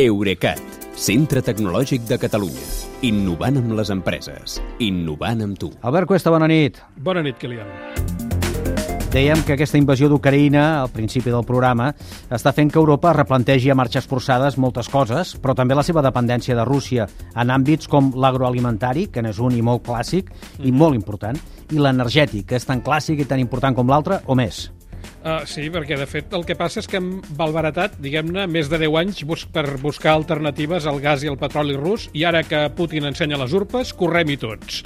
Eurecat, centre tecnològic de Catalunya. Innovant amb les empreses. Innovant amb tu. Albert Cuesta, bona nit. Bona nit, Kilian. Dèiem que aquesta invasió d'Ucraïna, al principi del programa, està fent que Europa replantegi a marxes forçades moltes coses, però també la seva dependència de Rússia en àmbits com l'agroalimentari, que n'és un i molt clàssic i molt important, i l'energètic, que és tan clàssic i tan important com l'altre, o més. Uh, sí, perquè de fet el que passa és que hem balbaratat, diguem-ne, més de 10 anys bus per buscar alternatives al gas i al petroli rus i ara que Putin ensenya les urpes, correm-hi tots.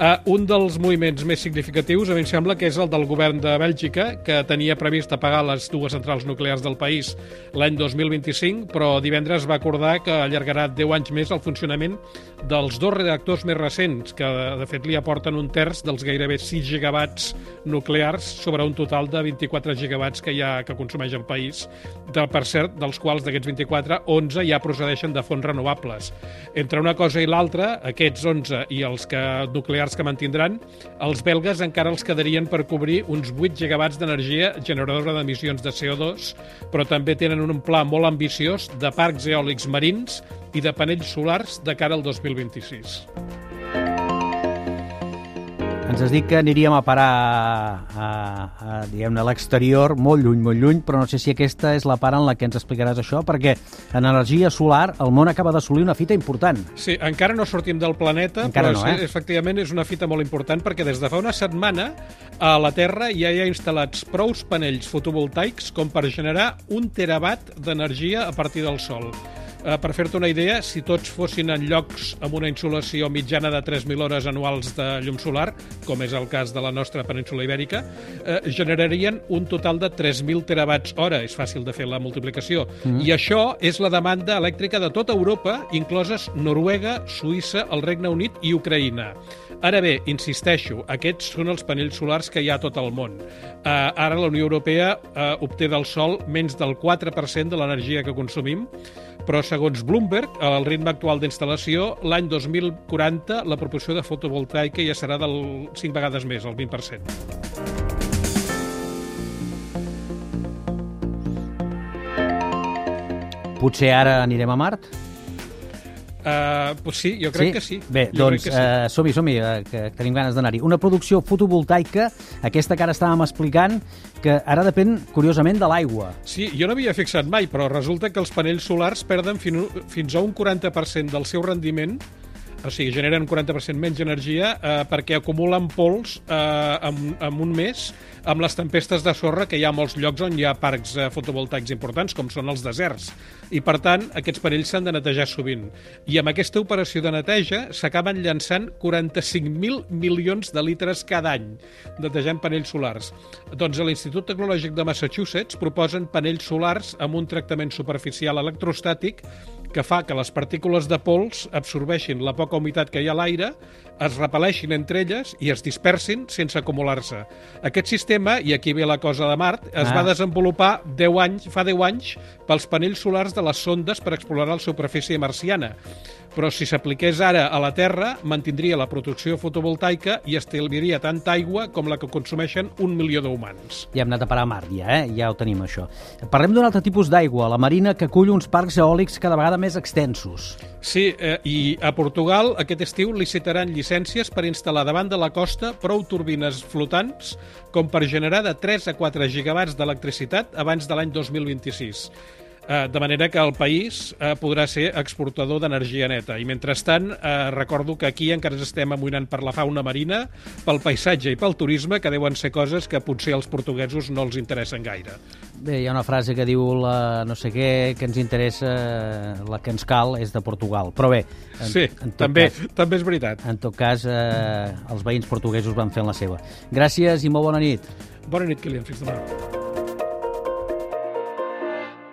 Uh, un dels moviments més significatius a mi em sembla que és el del govern de Bèlgica, que tenia previst apagar les dues centrals nuclears del país l'any 2025, però divendres va acordar que allargarà 10 anys més el funcionament dels dos reactors més recents, que de fet li aporten un terç dels gairebé 6 gigawatts nuclears sobre un total de 24 gigawatts que hi ha que consumeix el país, de, per cert, dels quals d'aquests 24, 11 ja procedeixen de fonts renovables. Entre una cosa i l'altra, aquests 11 i els que nuclears que mantindran, els belgues encara els quedarien per cobrir uns 8 gigawatts d'energia generadora d'emissions de CO2, però també tenen un pla molt ambiciós de parcs eòlics marins i de panells solars de cara al 2026. Ens has dit que aniríem a parar a, a, a, a l'exterior, molt lluny, molt lluny, però no sé si aquesta és la part en la que ens explicaràs això, perquè en energia solar el món acaba d'assolir una fita important. Sí, encara no sortim del planeta, encara però no, eh? sí, efectivament és una fita molt important perquè des de fa una setmana a la Terra ja hi ha instal·lats prous panells fotovoltaics com per generar un terabat d'energia a partir del sol. Eh, per fer-te una idea, si tots fossin en llocs amb una insolació mitjana de 3.000 hores anuals de llum solar, com és el cas de la nostra península ibèrica, eh, generarien un total de 3.000 terawatts hora. És fàcil de fer la multiplicació. Mm. I això és la demanda elèctrica de tota Europa, incloses Noruega, Suïssa, el Regne Unit i Ucraïna. Ara bé, insisteixo, aquests són els panells solars que hi ha a tot el món. Uh, ara la Unió Europea uh, obté del sol menys del 4% de l'energia que consumim, però segons Bloomberg, al ritme actual d'instal·lació, l'any 2040 la proporció de fotovoltaica ja serà del 5 vegades més, el 20%. Potser ara anirem a Mart? Uh, pues sí, jo crec sí? que sí. Bé, jo doncs sí. uh, som-hi, som-hi, uh, que tenim ganes d'anar-hi. Una producció fotovoltaica, aquesta que ara estàvem explicant, que ara depèn, curiosament, de l'aigua. Sí, jo no havia fixat mai, però resulta que els panells solars perden fin, fins a un 40% del seu rendiment o sigui, generen un 40% menys energia eh, perquè acumulen pols eh, en, en un mes amb les tempestes de sorra que hi ha a molts llocs on hi ha parcs eh, fotovoltaics importants, com són els deserts. I, per tant, aquests panells s'han de netejar sovint. I amb aquesta operació de neteja s'acaben llançant 45.000 milions de litres cada any netejant panells solars. Doncs a l'Institut Tecnològic de Massachusetts proposen panells solars amb un tractament superficial electrostàtic que fa que les partícules de pols absorbeixin la poca humitat que hi ha a l'aire, es repel·leixin entre elles i es dispersin sense acumular-se. Aquest sistema, i aquí ve la cosa de Mart, es Ah. va desenvolupar 10 anys, fa 10 anys pels panells solars de les sondes per explorar la superfície marciana. Però si s'apliqués ara a la Terra, mantindria la producció fotovoltaica i estalviaria tanta aigua com la que consumeixen un milió d'humans. Ja hem anat a parar a Mart, ja, eh? Ja ho tenim, això. Parlem d'un altre tipus d'aigua, la marina, que acull uns parcs eòlics cada vegada més extensos. Sí, eh, i a Portugal aquest estiu licitaran llicències per instal·lar davant de la costa prou turbines flotants com per generar de 3 a 4 gigawatts d'electricitat abans de l'any 2026. Eh, de manera que el país eh, podrà ser exportador d'energia neta. I mentrestant, eh, recordo que aquí encara ens estem amoïnant per la fauna marina, pel paisatge i pel turisme, que deuen ser coses que potser als portuguesos no els interessen gaire. Bé, hi ha una frase que diu la no sé què, que ens interessa, la que ens cal és de Portugal. Però bé, en, Sí, en tot també, cas, també és veritat. en tot cas eh, els veïns portuguesos van fent la seva. Gràcies i molt bona nit. Bona nit, Kilian. Fins demà.